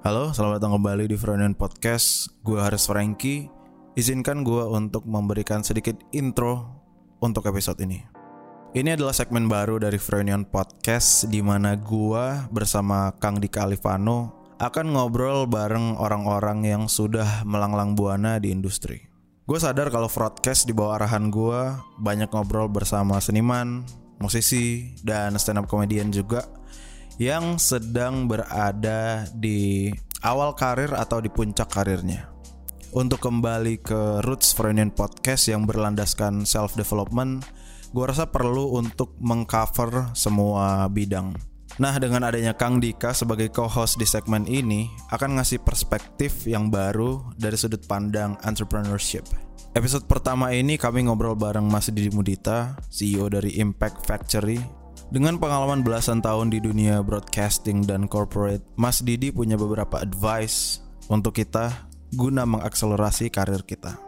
Halo, selamat datang kembali di Freudian Podcast. Gue Haris Franky. Izinkan gue untuk memberikan sedikit intro untuk episode ini. Ini adalah segmen baru dari Freudian Podcast di mana gue bersama Kang Dika Alifano akan ngobrol bareng orang-orang yang sudah melanglang buana di industri. Gue sadar kalau broadcast di bawah arahan gue banyak ngobrol bersama seniman, musisi, dan stand up comedian juga yang sedang berada di awal karir atau di puncak karirnya. Untuk kembali ke Roots Freudian Podcast yang berlandaskan self development, gue rasa perlu untuk mengcover semua bidang. Nah, dengan adanya Kang Dika sebagai co-host di segmen ini akan ngasih perspektif yang baru dari sudut pandang entrepreneurship. Episode pertama ini kami ngobrol bareng Mas Didi Mudita, CEO dari Impact Factory dengan pengalaman belasan tahun di dunia broadcasting dan corporate, Mas Didi punya beberapa advice untuk kita guna mengakselerasi karir kita.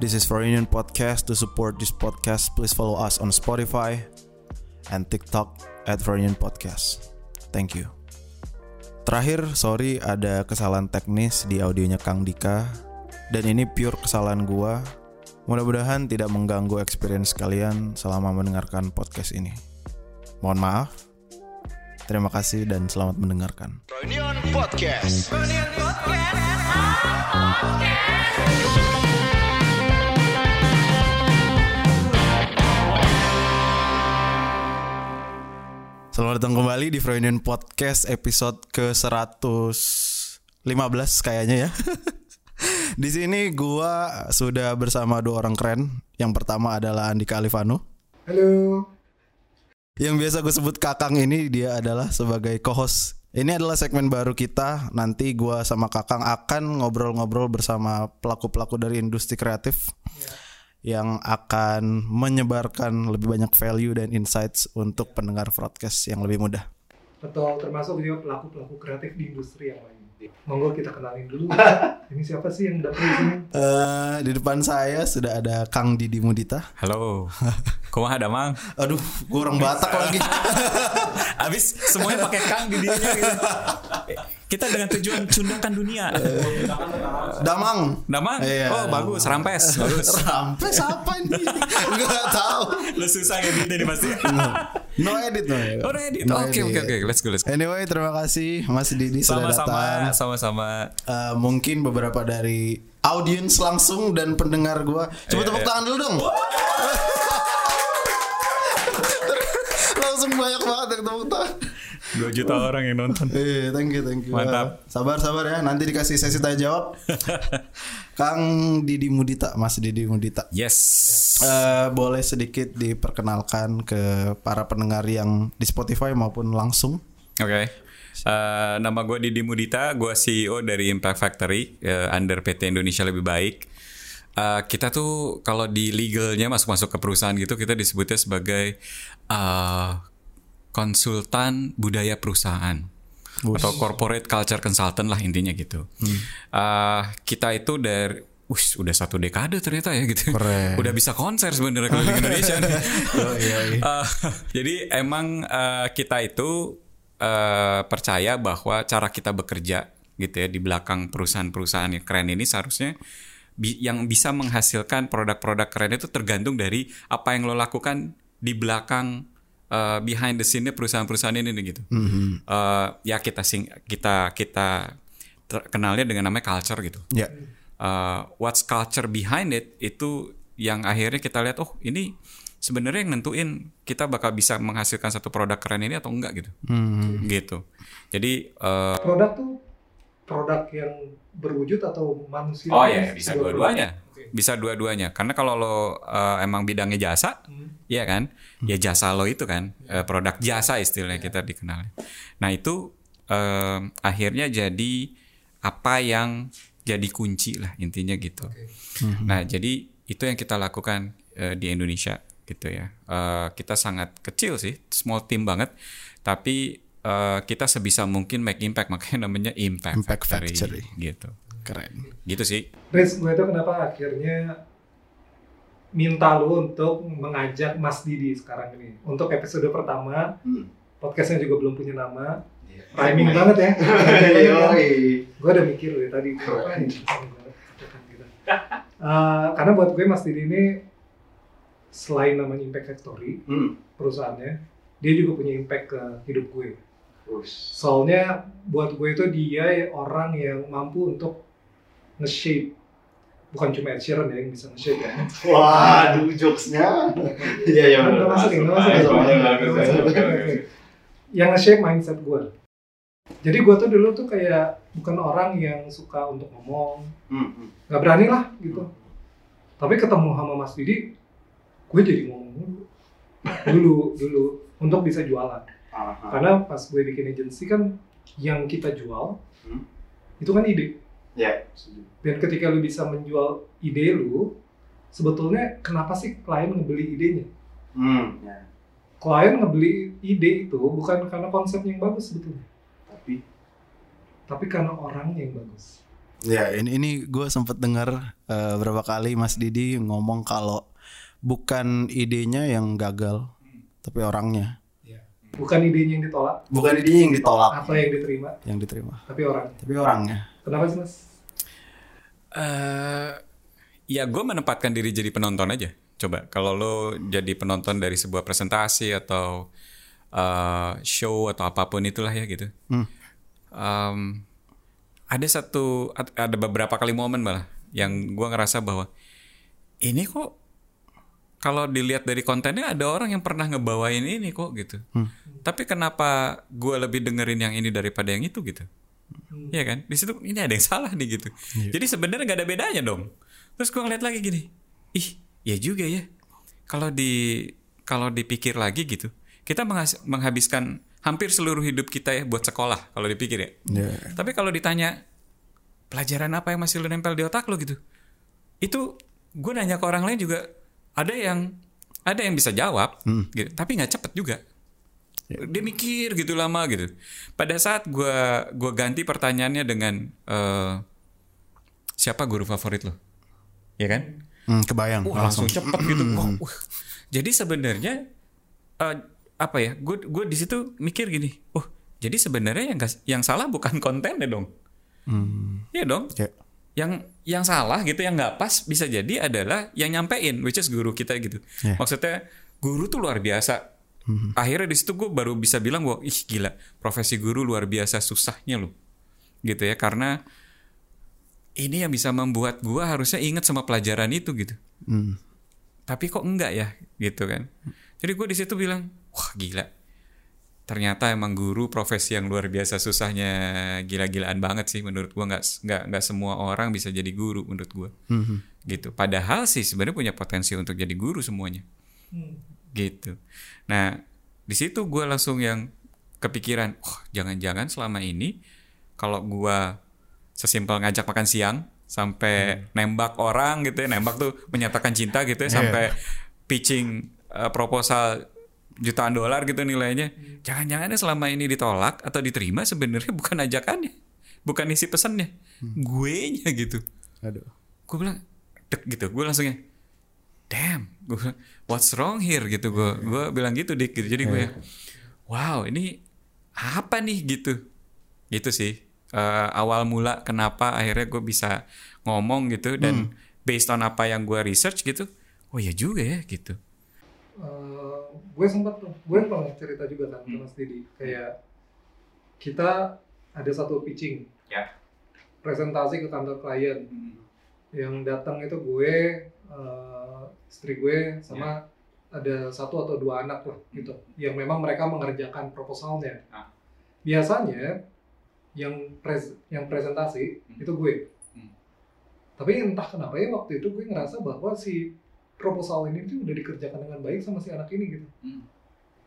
This is for Union Podcast. To support this podcast, please follow us on Spotify and TikTok at Union Podcast. Thank you. Terakhir, sorry ada kesalahan teknis di audionya Kang Dika dan ini pure kesalahan gua Mudah-mudahan tidak mengganggu experience kalian selama mendengarkan podcast ini. Mohon maaf. Terima kasih dan selamat mendengarkan. Reunion Podcast. Selamat datang kembali di Reunion Podcast episode ke-115 kayaknya ya. di sini gua sudah bersama dua orang keren. Yang pertama adalah Andika Alifano. Halo. Yang biasa gue sebut Kakang ini dia adalah sebagai co-host. Ini adalah segmen baru kita. Nanti gua sama Kakang akan ngobrol-ngobrol bersama pelaku-pelaku dari industri kreatif yang akan menyebarkan lebih banyak value dan insights untuk pendengar broadcast yang lebih mudah. Betul, termasuk juga pelaku-pelaku kreatif di industri yang lain. Monggo kita kenalin dulu. Ini siapa sih yang datang di sini? Eh, di depan saya sudah ada Kang Didi Mudita. Halo, kumaha damang? Aduh, gue orang Batak lagi. Abis semuanya pakai kang di dirinya gitu. Kita dengan tujuan cundakan dunia. Damang. Damang? Iya. Oh bagus, rampes, bagus. Sampai siapa ini? Enggak tahu. Lu susah ngeditnya nih pasti. No edit no. Oh, udah edit. No Oke, oke, oke. Let's go, let's go. Anyway, terima kasih Mas Didi sudah Sama-sama, datang. sama-sama. Eh, mungkin beberapa dari audiens langsung dan pendengar gua. Coba Iya, tepuk iya. tangan dulu dong. langsung banyak banget yang tepuk tangan. 2 juta orang yang nonton. Eh, thank you, thank you. Mantap. Eh, sabar, sabar ya. Nanti dikasih sesi tanya jawab. Kang Didi Mudita, Mas Didi Mudita. Yes. Eh, boleh sedikit diperkenalkan ke para pendengar yang di Spotify maupun langsung. Oke. Eh, nama gue Didi Mudita, gue CEO dari Impact Factory eh, under PT Indonesia Lebih Baik. Eh, kita tuh kalau di legalnya masuk-masuk ke perusahaan gitu kita disebutnya sebagai eh, konsultan budaya perusahaan atau corporate culture consultant lah intinya gitu. Eh, kita itu dari Ush, udah satu dekade ternyata ya gitu. Keren. Udah bisa konser sebenarnya keliling Indonesia nih. iya, iya. Eh, jadi emang eh, kita itu eh, percaya bahwa cara kita bekerja gitu ya di belakang perusahaan-perusahaan yang keren ini seharusnya bi- yang bisa menghasilkan produk-produk keren itu tergantung dari apa yang lo lakukan di belakang eh, behind the scene perusahaan-perusahaan ini nih, gitu. Eh, ya kita sing kita kita terkenalnya dengan namanya culture gitu Ya. uh, what's culture behind it itu yang akhirnya kita lihat oh ini sebenarnya yang nentuin kita bakal bisa menghasilkan satu produk keren ini atau enggak gitu gitu jadi uh, Produk tuh produk yang berwujud atau manusia? oh ya bisa dua-duanya. Bisa dua-duanya. Karena kalau lo uh, emang bidangnya jasa Iya kan? Ya jasa lo itu kan uh, produk jasa istilahnya kita dikenal nah itu um, akhirnya jadi apa yang jadi kunci lah intinya gitu. Nah, jadi itu yang kita lakukan eh, di Indonesia gitu ya. Eh, kita sangat kecil sih, small team banget, tapi eh, kita sebisa mungkin make impact makanya namanya Impact, Impact Factory. gitu. Keren. Gitu sih. Riz, gue itu kenapa akhirnya minta lu untuk mengajak Mas Didi sekarang ini untuk episode pertama. Hmm. Podcastnya juga belum punya nama. Iya. Rhyming banget ya. Gue udah mikir dari tadi nih gitu. Eh, karena buat gue Mas Didi ini selain namanya Impact Factory Hmm. perusahaannya, dia juga punya impact ke hidup gue. Soalnya buat gue itu dia orang yang mampu untuk nge-shape bukan cuma Ed Sheeran ya yang bisa nge-shape ya. Waduh, jokesnya. Iya, iya. Kan bener. masuk ya, udah masuk ya. Yang nge-shape mindset gue. Jadi gue tuh dulu tuh kayak bukan orang yang suka untuk ngomong, Hmm, hmm. nggak berani lah gitu. Tapi ketemu sama Mas Didi, gue jadi ngomong dulu, dulu, dulu untuk bisa jualan. Aha. Karena pas gue bikin agency kan yang kita jual Hmm. itu kan ide. Ya. Dan ketika lu bisa menjual ide lu, sebetulnya kenapa sih klien ngebeli idenya? Hmm, ya. Klien ngebeli ide itu bukan karena konsepnya yang bagus sebetulnya, Tapi tapi karena orangnya yang bagus. Ya ini ini gue sempet dengar eh, berapa kali Mas Didi ngomong kalau bukan idenya yang gagal, tapi orangnya. Bukan idenya yang ditolak Bukan idenya yang ditolak, atau yang diterima, yang diterima, tapi orang. tapi orangnya. Kenapa sih mas? Eh ya gue menempatkan diri jadi penonton aja. Coba kalau lo jadi penonton dari sebuah presentasi atau eh, show atau apa pun itulah ya gitu. Hmm. Em, ada satu ad- ada beberapa kali momen malah yang gue ngerasa bahwa ini kok kalau dilihat dari kontennya ada orang yang pernah ngebawain ini kok gitu. Tapi kenapa gue lebih dengerin yang ini daripada yang itu gitu? Iya kan? Di situ ini ada yang salah nih gitu. Jadi sebenarnya nggak ada bedanya dong. Terus gue ngeliat lagi gini, ih, ya juga ya. Kalau di kalau dipikir lagi gitu, kita menghabiskan hampir seluruh hidup kita ya buat sekolah kalau dipikir ya. Ya. Tapi kalau ditanya pelajaran apa yang masih lu nempel di otak lo gitu, itu gue nanya ke orang lain juga ada yang ada yang bisa jawab, gitu, tapi nggak cepet juga. Dia mikir gitu lama gitu. Pada saat gue gua ganti pertanyaannya dengan eh, siapa guru favorit lo, ya kan? Hmm, kebayang Wah, langsung. langsung cepet gitu. Wah, wah. Jadi sebenarnya eh, apa ya? Gue gue di situ mikir gini. Oh, jadi sebenarnya yang yang salah bukan kontennya dong. Iya dong. Ya. Yang yang salah gitu yang nggak pas bisa jadi adalah yang nyampein, which is guru kita gitu. Ya. Maksudnya guru tuh luar biasa. Akhirnya di situ gue baru bisa bilang bahwa ih gila profesi guru luar biasa susahnya loh, gitu ya karena ini yang bisa membuat gue harusnya inget sama pelajaran itu gitu. Hmm. tapi kok enggak ya gitu kan. Jadi gue di situ bilang wah gila. Ternyata emang guru profesi yang luar biasa susahnya gila-gilaan banget sih menurut gue nggak nggak nggak semua orang bisa jadi guru menurut gue Mhm. gitu. Padahal sih sebenarnya punya potensi untuk jadi guru semuanya. Hmm. Gitu. Nah di situ gue langsung yang kepikiran wah jangan-jangan selama ini kalau gue sesimpel ngajak makan siang sampai nembak orang gitu ya nembak tuh menyatakan cinta gitu ya sampai pitching uh, proposal jutaan dolar gitu nilainya. Jangan-jangan selama ini ditolak atau diterima sebenarnya bukan ajakannya bukan isi pesannya gue nya gitu. Aduh. gue bilang dek gitu. Gue langsungnya damn gue bilang, what's wrong here? Gitu gue gue bilang gitu dik. Gitu jadi gue wow ini apa nih? Gitu. Gitu sih. Eh, awal mula kenapa akhirnya gue bisa ngomong gitu dan based on apa yang gue research gitu oh ya juga ya gitu. Eh, gue sempat tuh, gue pernah cerita juga kan ke Mas Didi. Kayak kita ada satu pitching, Ya. presentasi ke kantor klien, yang datang itu gue, eh, istri gue sama ada satu atau dua anak lah gitu, yang memang mereka mengerjakan proposalnya. Ah. Biasanya yang pres yang presentasi Hmm. itu gue. Hmm. Tapi entah kenapa ya waktu itu gue ngerasa bahwa si proposal ini tuh udah dikerjakan dengan baik sama si anak ini gitu. Hmm.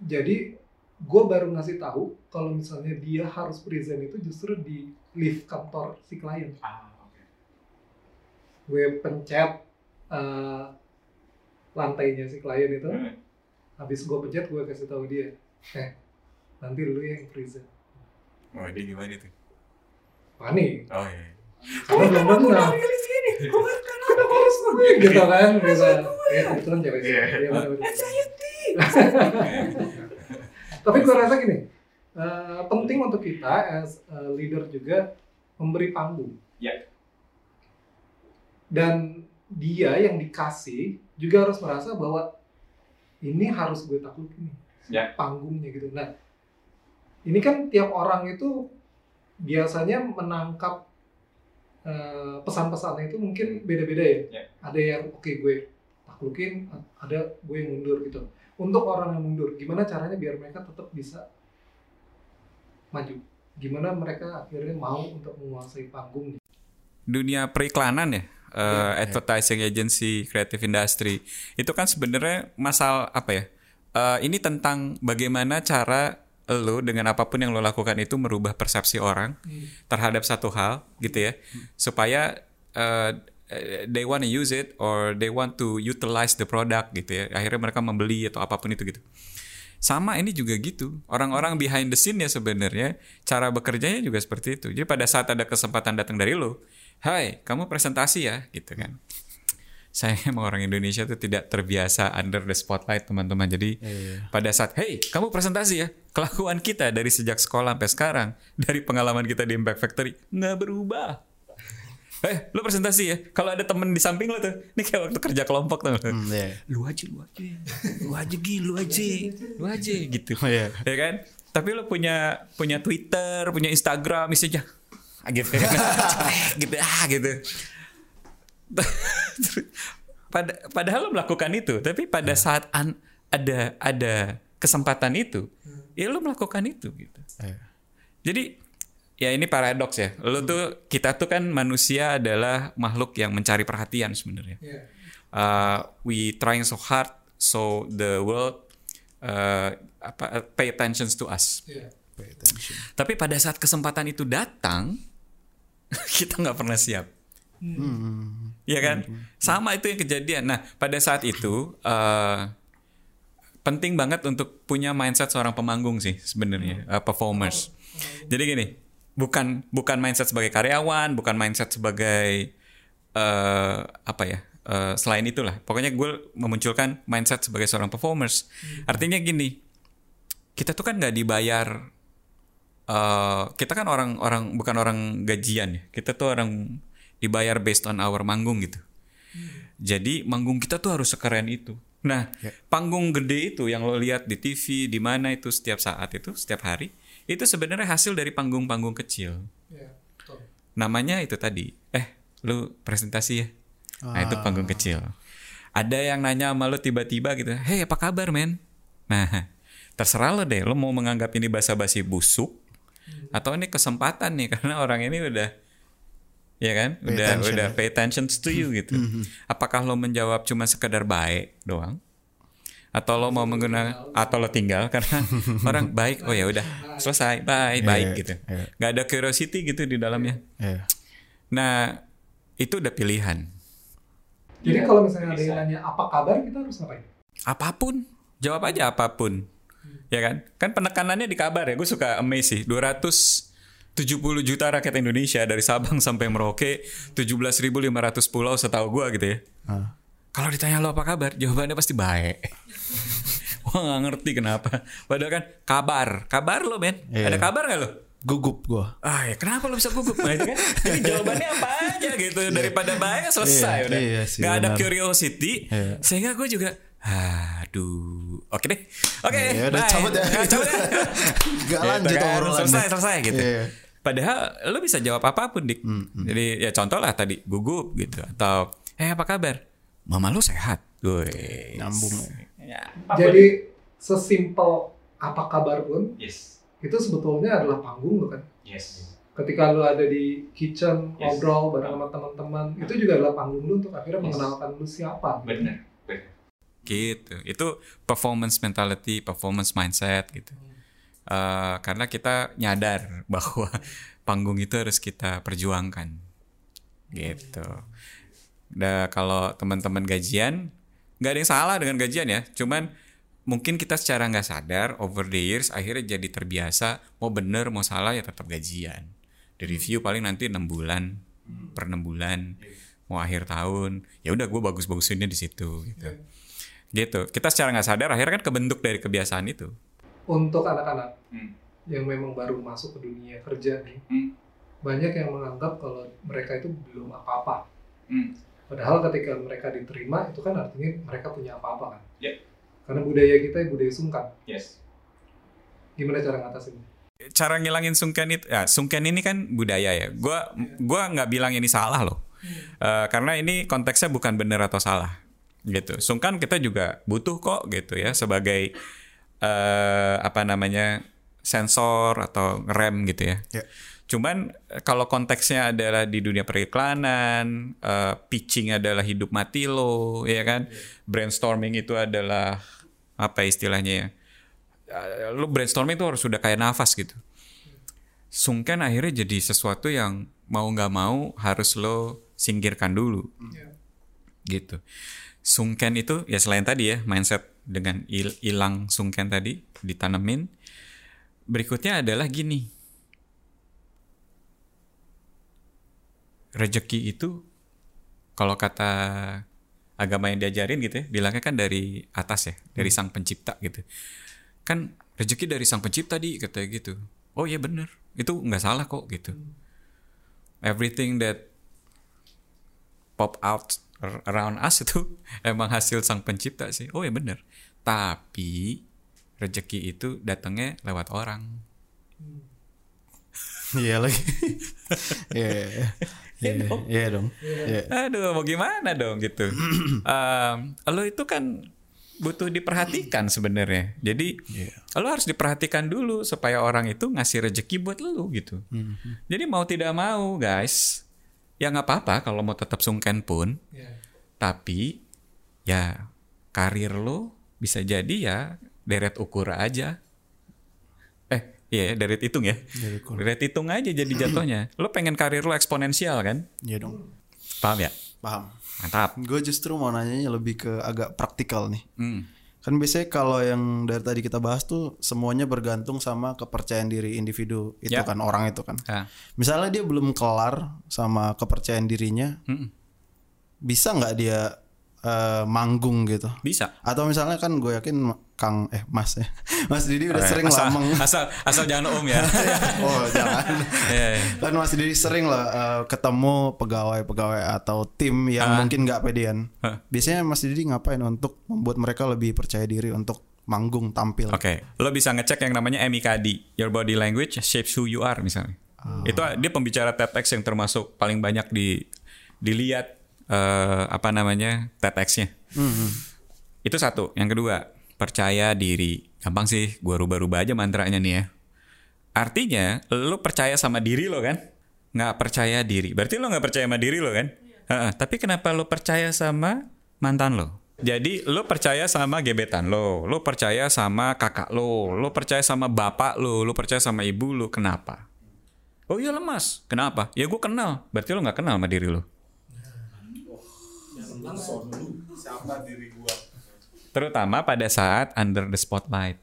Jadi gue baru ngasih tahu kalau misalnya dia harus present itu justru di lift kantor si klien. Gue pencet eh, lantainya si klien itu. Habis gue pencet gue kasih tahu dia, eh nanti lu yang present. oh dia gimana tuh Panik. oh iya Karena belum kenal. Kenapa harus gue? Gitu kan, bisa. Ya, itu kan cewek sih. Iya. Iya, benar-benar. Tapi gue rasa gini, eh, penting untuk kita as a leader juga memberi panggung. Ya. Dan dia yang dikasih juga harus merasa bahwa ini harus gue taklukin nih Ya. panggungnya gitu. Nah, ini kan tiap orang itu biasanya menangkap eh, pesan-pesannya itu mungkin beda-beda ya. Ya. Ada yang oke gue taklukin, ada gue yang mundur gitu. Untuk orang yang mundur, gimana caranya biar mereka tetap bisa maju? Gimana mereka akhirnya mau untuk menguasai panggungnya? dunia periklanan ya, eh, advertising agency, creative industry itu kan sebenarnya masalah apa ya? Eh, ini tentang bagaimana cara lo dengan apa pun yang lo lakukan itu merubah persepsi orang terhadap satu hal gitu ya, supaya eh, they want to use it or they want to utilize the product gitu ya. Akhirnya mereka membeli atau apa pun itu gitu. Sama ini juga gitu. Orang-orang behind the scene ya sebenarnya cara bekerjanya juga seperti itu. Jadi pada saat ada kesempatan datang dari lo, "Hai, kamu presentasi ya?" gitu kan. Saya emang orang Indonesia tuh tidak terbiasa under the spotlight teman-teman. Jadi pada saat, "Hey, kamu presentasi ya?" Kelakuan kita dari sejak sekolah sampai sekarang, dari pengalaman kita di Impact Factory nggak berubah. Eh, lu presentasi ya. Kalau ada temen di samping lo tuh, ini kayak waktu kerja kelompok tuh. Hmm, iya. Lu aja, lu aja, lu aja Gi, lu aja, lu aja gitu. Oh, iya. Ya kan? Tapi lu punya punya Twitter, punya Instagram, misalnya gitu kan. gitu ah gitu. Pada, padahal lo melakukan itu, tapi pada saat an- ada ada kesempatan itu, ya lo melakukan itu gitu. Iya. Jadi ya ini paradoks ya. Lo tuh kita tuh kan manusia adalah makhluk yang mencari perhatian sebenarnya. Iya. Uh, we trying so hard so the world uh, apa pay attention to us. Iya. Pay attention. Tapi pada saat kesempatan itu datang, kita nggak pernah siap. Hmm. Iya kan? Sama itu yang kejadian. Nah, pada saat itu eh, penting banget untuk punya mindset seorang pemanggung sih sebenarnya, eh, performers. Jadi gini, bukan bukan mindset sebagai karyawan, bukan mindset sebagai eh apa ya? eh, selain itulah, pokoknya gue memunculkan mindset sebagai seorang performers. Artinya gini, kita tuh kan nggak dibayar eh kita kan orang-orang bukan orang gajian ya. Kita tuh orang dibayar based on our manggung gitu. Jadi manggung kita tuh harus sekeren itu. Nah, panggung gede itu yang lo lihat di TV, di mana itu setiap saat itu, setiap hari, itu sebenarnya hasil dari panggung-panggung kecil. Iya. betul. Namanya itu tadi. Eh, lu presentasi ya? Nah, itu panggung kecil. Ada yang nanya sama lu tiba-tiba gitu, "Hey, apa kabar, men?" Nah, terserah lo deh, lo mau menganggap ini basa-basi busuk atau ini kesempatan nih karena orang ini udah ya kan, Pay udah attention udah ya. pay attention to you gitu. Apakah lo menjawab cuma sekedar baik doang? Atau lo mau menggunakan atau lo tinggal karena orang baik, oh ya udah selesai, bye, baik Iya, gitu. iya. nggak ada curiosity gitu di dalamnya. Iya. Nah, itu udah pilihan. Jadi kalau misalnya ada yang nanya apa kabar, kita harus ngapain? Apa pun, jawab aja apa pun. Ya kan? Kan penekanannya di kabar ya. Gue suka amaze sih. 270 juta rakyat Indonesia dari Sabang sampai Merauke, 17.500 pulau setahu gue gitu ya. Ah. Kalau ditanya lo apa kabar, jawabannya pasti baik. Wah nggak ngerti kenapa. Padahal kan kabar, kabar lo men. Iya. Ada kabar nggak lo? Gugup gua. Ah ya kenapa lo bisa gugup? Nah, kan. Jadi jawabannya apa aja gitu daripada baik selesai Iya, udah. iya sih, ada benar. curiosity. Iya. Sehingga gue juga aduh. Oke deh. Oke. Ya udah, bye. cabut ya. Cabut ya. Gak Gitu lanjut kan, obrolannya. Selesai selesai gitu. Iya. Padahal lo bisa jawab apa pun dik. Jadi ya contoh lah tadi gugup gitu atau eh apa kabar? Mama lo sehat. Gue Nyambung Ya. Jadi sesimpel apa kabar pun, Yes. itu sebetulnya adalah panggung lo kan. Yes. Ketika lo ada di kitchen, Yes. ngobrol bareng sama teman-teman, itu juga adalah panggung lo untuk akhirnya Yes. mengenalkan lo siapa. Benar. Gitu. Itu performance mentality, performance mindset gitu. Eh, karena kita nyadar bahwa panggung itu harus kita perjuangkan. Gitu. Nah, kalau teman-teman gajian, nggak ada yang salah dengan gajian ya. Cuman mungkin kita secara nggak sadar over the years akhirnya jadi terbiasa mau bener mau salah ya tetap gajian. Di review paling nanti enam bulan per enam bulan mau akhir tahun ya udah gue bagus-bagusinnya di situ gitu. Gitu. Kita secara nggak sadar akhirnya kan kebentuk dari kebiasaan itu. Untuk anak-anak, yang memang baru masuk ke dunia kerja nih Hmm. banyak yang menganggap kalau mereka itu belum apa-apa Hmm. padahal ketika mereka diterima itu kan artinya mereka punya apa-apa kan Ya. karena budaya kita budaya sungkan Yes. gimana cara ngatasin cara ngilangin sungken itu ya sungken ini kan budaya ya gua gua nggak bilang ini salah loh Eh, karena ini konteksnya bukan benar atau salah gitu. Sungkan kita juga butuh kok gitu ya sebagai eh apa namanya sensor atau rem gitu ya. Ya. cuman eh, kalau konteksnya adalah di dunia periklanan eh, pitching adalah hidup mati lo ya kan? Brainstorming itu adalah apa istilahnya ya lu brainstorming itu harus sudah kayak nafas gitu. Sungkan akhirnya jadi sesuatu yang mau nggak mau harus lo singkirkan dulu. Ya. gitu sungken itu ya selain tadi ya mindset dengan il- hilang sungken tadi ditanemin. Berikutnya adalah gini. Rejeki itu kalau kata agama yang diajarin gitu ya bilangnya kan dari atas ya dari sang pencipta gitu. Kan rezeki dari sang pencipta di katanya gitu. Oh iya bener itu nggak salah kok gitu. Everything that pop out around us itu emang hasil sang pencipta sih oh iya bener tapi rezeki itu datangnya lewat orang Iya lagi. Iya. iya. Iya iya dong. Iya. Aduh, mau gimana dong gitu. Em, lo itu kan butuh diperhatikan sebenarnya. Jadi Iya. lo harus diperhatikan dulu supaya orang itu ngasih rezeki buat lo gitu. Jadi mau tidak mau guys, ya nggak apa-apa kalau mau tetap sungken pun, Ya. tapi ya karir lo bisa jadi ya deret ukur aja. Eh, iya ya, deret hitung ya. Deret hitung aja jadi jatuhnya. Lo pengen karir lo eksponensial kan? Iya dong. Paham ya? Paham. Mantap. Gue justru mau nanyanya lebih ke agak praktikal nih. Hmm. Kan biasanya kalau yang dari tadi kita bahas tuh semuanya bergantung sama kepercayaan diri individu itu Ya. kan orang itu kan. Ah. Misalnya dia belum kelar sama kepercayaan dirinya, Mm-mm. bisa nggak dia eh, manggung gitu? Bisa. Atau misalnya kan gue yakin Kang eh Mas ya, Mas Didi udah sering asal, lah meng- asal asal jangan om ya. oh jangan. Iya, iya. kan Mas Didi sering lah eh, ketemu pegawai-pegawai atau tim yang Ah. mungkin nggak pedean. Hah. Biasanya Mas Didi ngapain untuk membuat mereka lebih percaya diri untuk manggung tampil? Oke, lo bisa ngecek yang namanya MIKD, Your Body Language Shapes Who You Are misalnya. Itu dia pembicara TEDx yang termasuk paling banyak di dilihat eh, apa namanya TEDx-nya. Itu satu. Yang kedua, percaya diri. Gampang sih, gua rubah-rubah aja mantranya nih ya. Artinya, lo percaya sama diri lo kan? Nggak percaya diri. Berarti lo nggak percaya sama diri lo kan? Heeh, tapi kenapa lo percaya sama mantan lo? Jadi lo percaya sama gebetan lo, lo percaya sama kakak lo, lo percaya sama bapak lo, lo percaya sama ibu lo. Kenapa? Oh iya lemas. Kenapa? Ya gue kenal. Berarti lo nggak kenal sama diri lo. Terutama pada saat under the spotlight.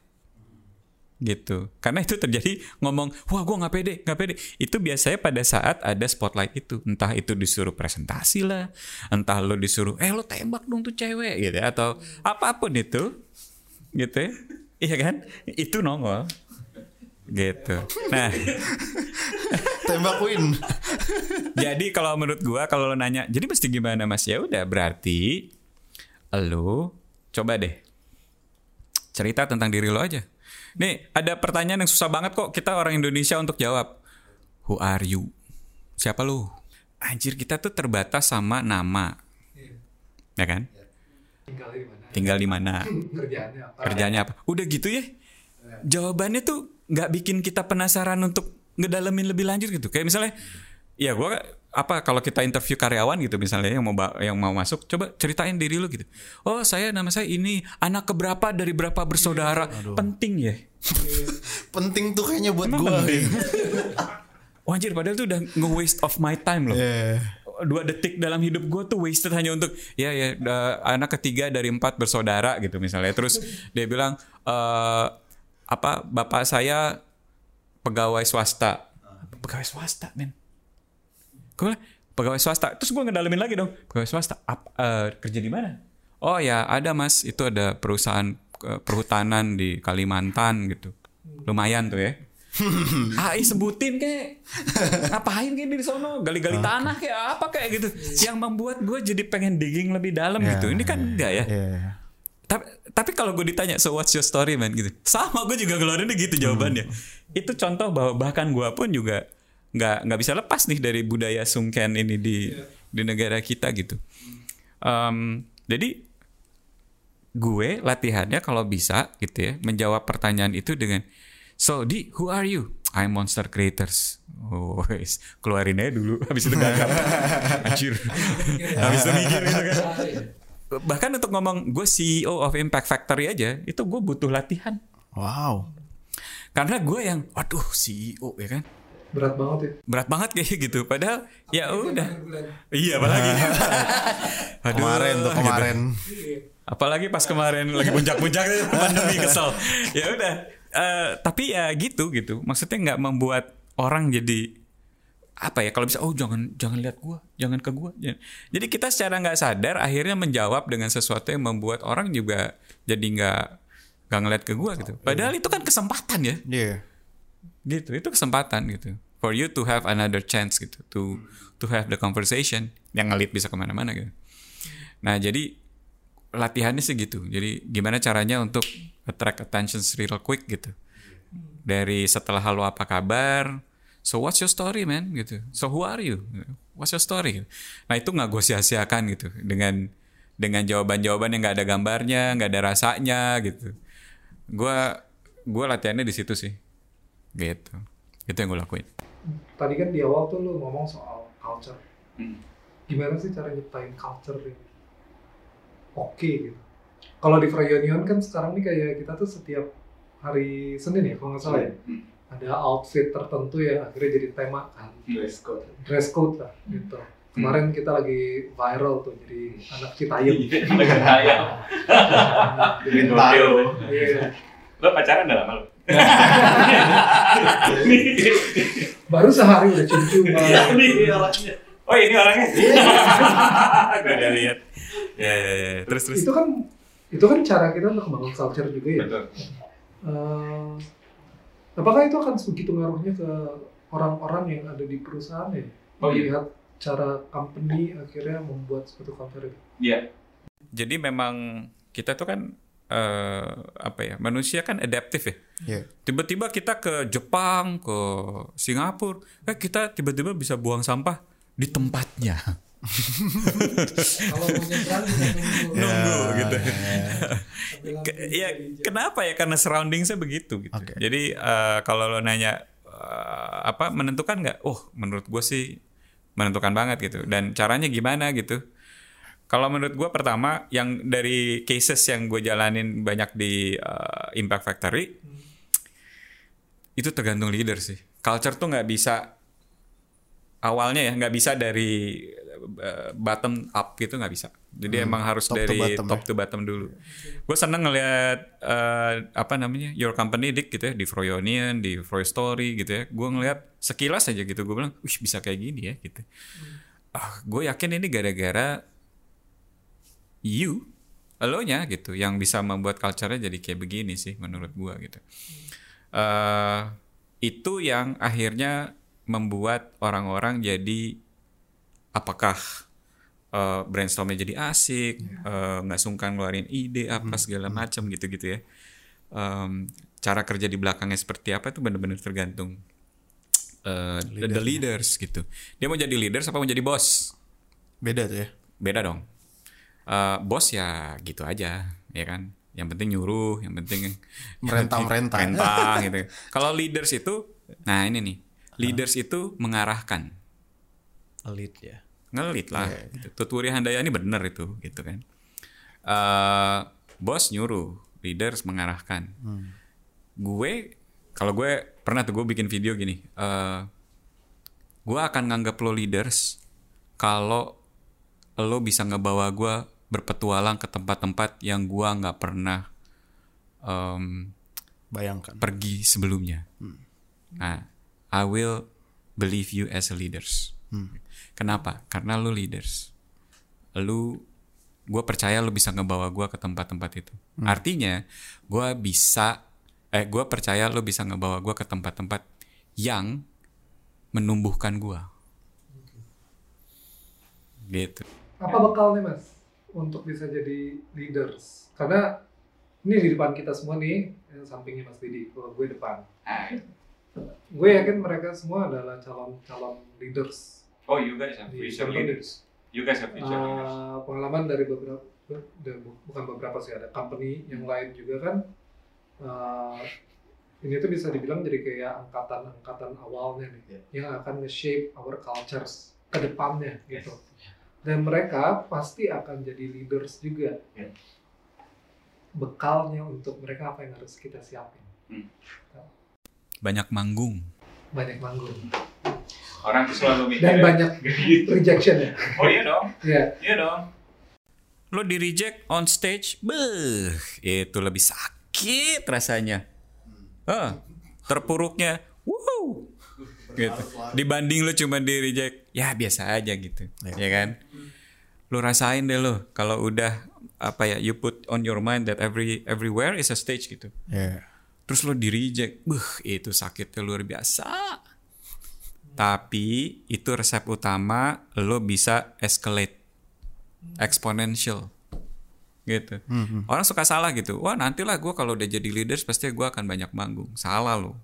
Gitu. Karena itu terjadi ngomong, wah gue nggak pede, nggak pede. Itu biasanya pada saat ada spotlight itu. Entah itu disuruh presentasi lah, entah lo disuruh, eh lo tembak dong tuh cewek gitu ya. Atau apa pun itu. Gitu ya. Iya kan? Itu nongol. Gitu. Nah, Tembak win. jadi kalau menurut gua kalau lo nanya, jadi mesti gimana Mas? Ya udah berarti lo coba deh cerita tentang diri lo aja. Nih, ada pertanyaan yang susah banget kok kita orang Indonesia untuk jawab. Who are you? Siapa lu? Anjir, kita tuh terbatas sama nama. Ya kan? tinggal di mana Tinggal di mana? kerjaannya apa kerjanya apa udah gitu ya jawabannya tuh nggak bikin kita penasaran untuk ngedalamin lebih lanjut gitu. Kayak misalnya ya gua apa kalau kita interview karyawan gitu misalnya yang mau yang mau masuk coba ceritain diri lu gitu. Oh saya nama saya ini anak keberapa dari berapa bersaudara. Penting ya. Penting tuh kayaknya buat Emang gue. Wajir padahal tuh udah nge-waste of my time loh. Iya. dua detik dalam hidup gue tuh wasted hanya untuk ya ya da- anak ketiga dari empat bersaudara gitu misalnya. Terus dia bilang eh apa bapak saya pegawai swasta. Pegawai swasta men. Gue pegawai swasta. Terus gue ngedalamin lagi dong pegawai swasta Ap- eh, kerja di mana? Oh ya ada mas. Itu ada perusahaan eh, perhutanan di Kalimantan gitu. Lumayan tuh ya. AI sebutin kayak ngapain kayak di sono? Gali-gali tanah kayak apa kayak gitu. Yang membuat gue jadi pengen digging lebih dalam Ya, gitu. Ini kan enggak ya? Iya, iya. Tapi tapi kalau gue ditanya so what's your story man? Gitu. Sama gue juga keluarinnya gitu jawabannya. Itu contoh bahwa bahkan gue pun juga nggak nggak bisa lepas nih dari budaya sungken ini di di negara kita gitu. Em, jadi gue latihannya kalau bisa gitu ya menjawab pertanyaan itu dengan so di who are you? I'm Monster Creators. Oh wes. keluarin aja dulu habis itu gagap anjir. Habis itu mikir gitu kan bahkan untuk ngomong gue CEO of Impact Factory aja itu gue butuh latihan. Wow. karena gue yang waduh CEO ya kan? Berat banget ya. Berat banget kayak gitu. Padahal ya udah. iya apalagi. Aduh, Kemarin tuh gitu. kemarin. apalagi pas kemarin lagi puncak-puncaknya pandemi kesel. Ya udah. Eh, tapi ya gitu gitu. Maksudnya nggak membuat orang jadi apa ya kalau bisa oh jangan jangan lihat gua jangan ke gua. Jangan. jadi kita secara nggak sadar akhirnya menjawab dengan sesuatu yang membuat orang juga jadi nggak nggak ngeliat ke gua gitu. Padahal itu kan kesempatan ya. Iya. gitu itu kesempatan gitu. For you to have another chance gitu to to have the conversation yang ngelit bisa ke mana-mana gitu. Nah jadi latihannya sih gitu. Jadi gimana caranya untuk attract attention real quick gitu. Dari setelah halo apa kabar so what's your story man? Gitu. So who are you? What's your story? Nah itu nggak gue sia-siakan gitu. Dengan dengan jawaban-jawaban yang nggak ada gambarnya nggak ada rasanya gitu. Gue gue latihannya di situ sih. Gitu. Itu yang gue lakuin. Tadi kan di awal tuh lu ngomong soal culture. Gimana sih cara nyiptain culture yang oke gitu? Kalau di Freyonion kan sekarang nih kayak kita tuh setiap hari Senin ya kalau nggak salah ya ada outfit tertentu yang akhirnya jadi tema kan Dress code. dress code lah gitu kemarin kita lagi viral tuh jadi anak Citayam Dengan ayam. Bintaro. Iya. lo pacaran udah lama lo baru sehari udah cium-ciuman Ini orangnya. oh ini orangnya gue udah lihat ya, ya, ya. terus terus itu kan itu kan cara kita untuk membangun culture juga ya Betul. Eh, apakah itu akan sebegitu ngaruhnya ke orang-orang yang ada di perusahaan ya? Oh, iya. Melihat cara company akhirnya membuat suatu culture itu. Iya. Jadi memang kita tuh kan eh, apa ya manusia kan adaptif ya. Iya. Tiba-tiba kita ke Jepang, ke Singapura, eh kita tiba-tiba bisa buang sampah di tempatnya. Kalau mau nyebrang nunggu. Nunggu gitu. Ke- langsung ya bisa kenapa ya karena surroundingsnya begitu gitu. Oke. Jadi eh, kalau lo nanya eh, apa menentukan nggak? Oh menurut gue sih menentukan banget gitu. Dan caranya gimana gitu? Kalau menurut gue pertama yang dari cases yang gue jalanin banyak di eh, Impact Factory itu tergantung leader sih. Culture tuh nggak bisa awalnya ya nggak bisa dari bottom up gitu nggak bisa. Jadi emang harus top to dari bottom top ya. to bottom dulu. Gue seneng ngeliat eh, apa namanya your company dik gitu ya di Froyonian, di Froy Story gitu ya. Gue ngeliat sekilas aja gitu gue bilang, wih bisa kayak gini ya gitu. Ah, gue yakin ini gara-gara you, elonya gitu, yang bisa membuat culture-nya jadi kayak begini sih menurut gue gitu. eh itu yang akhirnya membuat orang-orang jadi apakah eh, brainstormnya jadi asik, eh, nggak sungkan ngeluarin ide apa segala macam gitu-gitu ya. Em, cara kerja di belakangnya seperti apa itu benar-benar tergantung eh, the, the leaders gitu. Dia mau jadi leaders apa mau jadi bos? Beda tuh ya. Beda dong. Eh, bos ya gitu aja, ya kan. Yang penting nyuruh, yang penting Merentah-merentah. Merentah gitu. Kalau leaders itu, nah ini nih, leaders itu mengarahkan, Elit ya. ngelit lah. Gitu. Tuturi Handayani bener itu, gitu kan. Eh, bos nyuruh, leaders mengarahkan. Gue, kalau gue pernah tuh gue bikin video gini. eh gue akan nganggap lo leaders kalau lo bisa ngebawa gue berpetualang ke tempat-tempat yang gue nggak pernah em, Bayangkan. pergi sebelumnya. Nah, I will believe you as a leaders. Kenapa? Karena lu leaders. Lu, gue percaya lu bisa ngebawa gue ke tempat-tempat itu. Artinya, gue bisa eh gue percaya lo bisa ngebawa gue ke tempat-tempat yang menumbuhkan gue gitu Apa bekalnya mas untuk bisa jadi leaders? Karena ini di depan kita semua nih, yang sampingnya Mas Didi, kalau gue depan. Gue yakin mereka semua adalah calon-calon leaders. Oh you guys have Di vision company. leaders. You guys have leaders. Uh, pengalaman dari beberapa de- bukan beberapa sih ada company yang lain juga kan. Uh, ini tuh bisa dibilang jadi kayak angkatan-angkatan awalnya nih yang akan nge-shape our cultures ke depannya gitu. dan mereka pasti akan jadi leaders juga. Yeah. bekalnya untuk mereka apa yang harus kita siapin. Banyak manggung. Banyak manggung orang tuh selalu mikir dan banyak gitu. rejection ya oh iya dong. Ya iya dong. Lo di reject on stage beh itu lebih sakit rasanya. Ah terpuruknya. Wow. Gitu. Dibanding lo cuma di reject ya biasa aja gitu ya. kan? Lo rasain deh lo kalau udah apa ya you put on your mind that every everywhere is a stage gitu. Ya. terus lo di reject beh itu sakitnya luar biasa tapi itu resep utama lo bisa escalate. Exponential. Gitu. Orang suka salah gitu. Wah nantilah gue kalau udah jadi leaders pasti gue akan banyak manggung. Salah lo.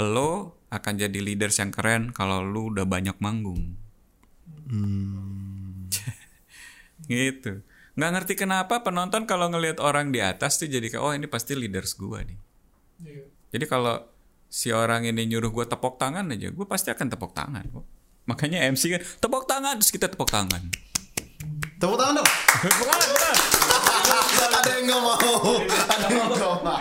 Lo akan jadi leaders yang keren kalau lo udah banyak manggung. Gitu. Nggak ngerti kenapa penonton kalau ngelihat orang di atas tuh jadi kayak oh ini pasti leaders gue nih. Jadi kalau si orang ini nyuruh gue tepuk tangan aja, gue pasti akan tepuk tangan kok. Makanya MC kan tepuk tangan terus kita tepuk tangan. Tepuk tangan dong. Tepuk tangan. ada yang nggak mau. Ada yang nggak mau.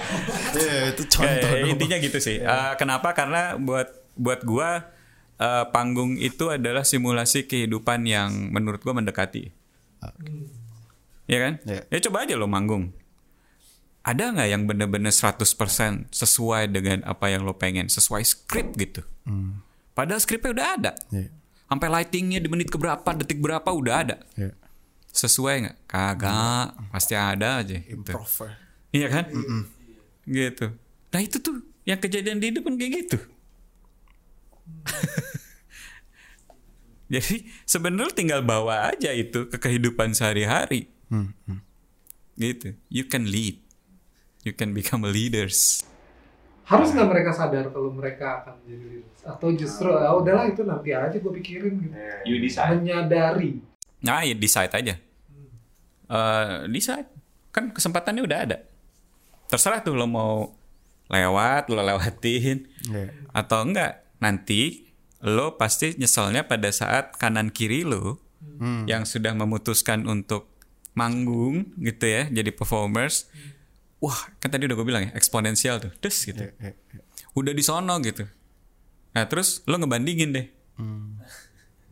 Ya itu contoh. Ya, ya, intinya gitu sih. Eh, kenapa? Karena buat buat gue eh, panggung itu adalah simulasi kehidupan yang menurut gue mendekati. Ya kan? Ya. Ya coba aja lo manggung. Ada nggak yang bener-bener 100% sesuai dengan apa yang lo pengen, sesuai skrip gitu? Padahal skripnya udah ada. Ya. Sampai lightingnya di menit keberapa, detik berapa udah ada. Ya. Sesuai nggak? Kagak, pasti ada aja. Gitu. Improv. Iya kan? Gitu. Nah itu tuh yang kejadian di hidup kan kayak gitu. Jadi sebenarnya tinggal bawa aja itu ke kehidupan sehari-hari. Gitu. You can lead. You can become a leaders. harus nggak mereka sadar kalau mereka akan jadi leaders atau justru ah udahlah itu nanti aja gue pikirin gitu You decide. menyadari Nah, ya decide aja. Eh, decide. Kan kesempatannya udah ada. Terserah tuh lo mau lewat, lo lewatin. Ya. Atau enggak. Nanti lo pasti nyeselnya pada saat kanan kiri lo yang sudah memutuskan untuk manggung gitu ya, jadi performers. Wah, kan tadi udah gue bilang ya, eksponensial tuh. Des gitu. Ya, ya. Udah di sono gitu. Nah, terus lo ngebandingin deh.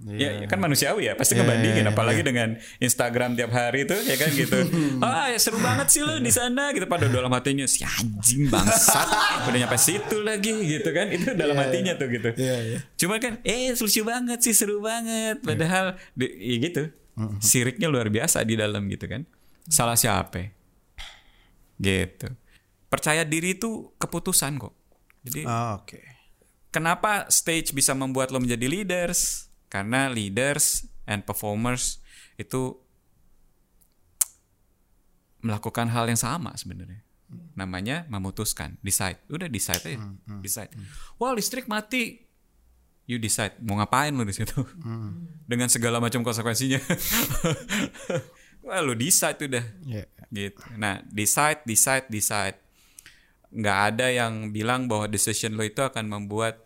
Ya, ya kan manusiawi ya, pasti Iya, ngebandingin iya, apalagi dengan Instagram tiap hari tuh ya kan gitu. ah, ya seru banget sih lo di sana gitu pada dalam hatinya si anjing bangsat udah nyampe situ lagi gitu kan. Itu dalam hatinya tuh gitu. Iya, iya. Cuma kan eh lucu banget sih, seru banget. Padahal di- ya gitu. Siriknya luar biasa di dalam gitu kan. Salah siapa? Gitu. Percaya diri itu keputusan kok. Jadi Ah, Oke. Kenapa stage bisa membuat lo menjadi leaders? Karena leaders and performers itu melakukan hal yang sama sebenarnya. Namanya memutuskan, decide. Udah decide aja, decide. Wah listrik mati, you decide mau ngapain lo di situ dengan segala macam konsekuensinya. Wah lo decide udah Ya. gitu. Nah, decide, decide, decide. Nggak ada yang bilang bahwa decision lo itu akan membuat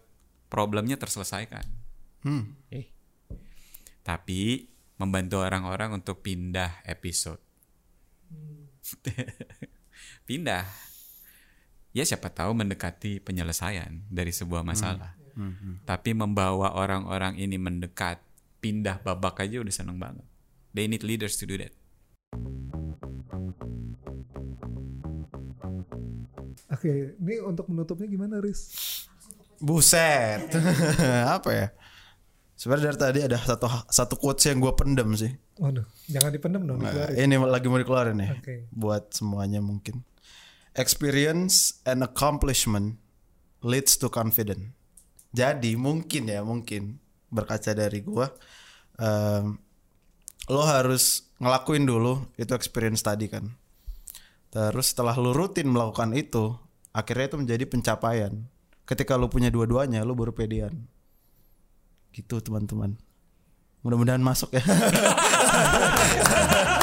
problemnya terselesaikan. Hmm. Eh. Tapi membantu orang-orang untuk pindah episode. pindah. Ya siapa tahu mendekati penyelesaian dari sebuah masalah. Tapi membawa orang-orang ini mendekat, pindah babak aja udah seneng banget. They need leaders to do that. Oke, ini untuk menutupnya gimana, Riz? Buset. Apa ya? Sebenarnya dari tadi ada satu satu quotes yang gue pendem sih. Waduh, jangan dipendem dong, Nah, ini lagi mau dikeluarin nih. Oke. Buat semuanya mungkin. experience and accomplishment leads to confidence. Jadi mungkin ya mungkin berkaca dari gua em, lo harus ngelakuin dulu itu experience tadi kan. Terus setelah lo rutin melakukan itu, akhirnya itu menjadi pencapaian. Ketika lo punya dua-duanya, lo baru pedean. Gitu teman-teman. Mudah-mudahan masuk ya.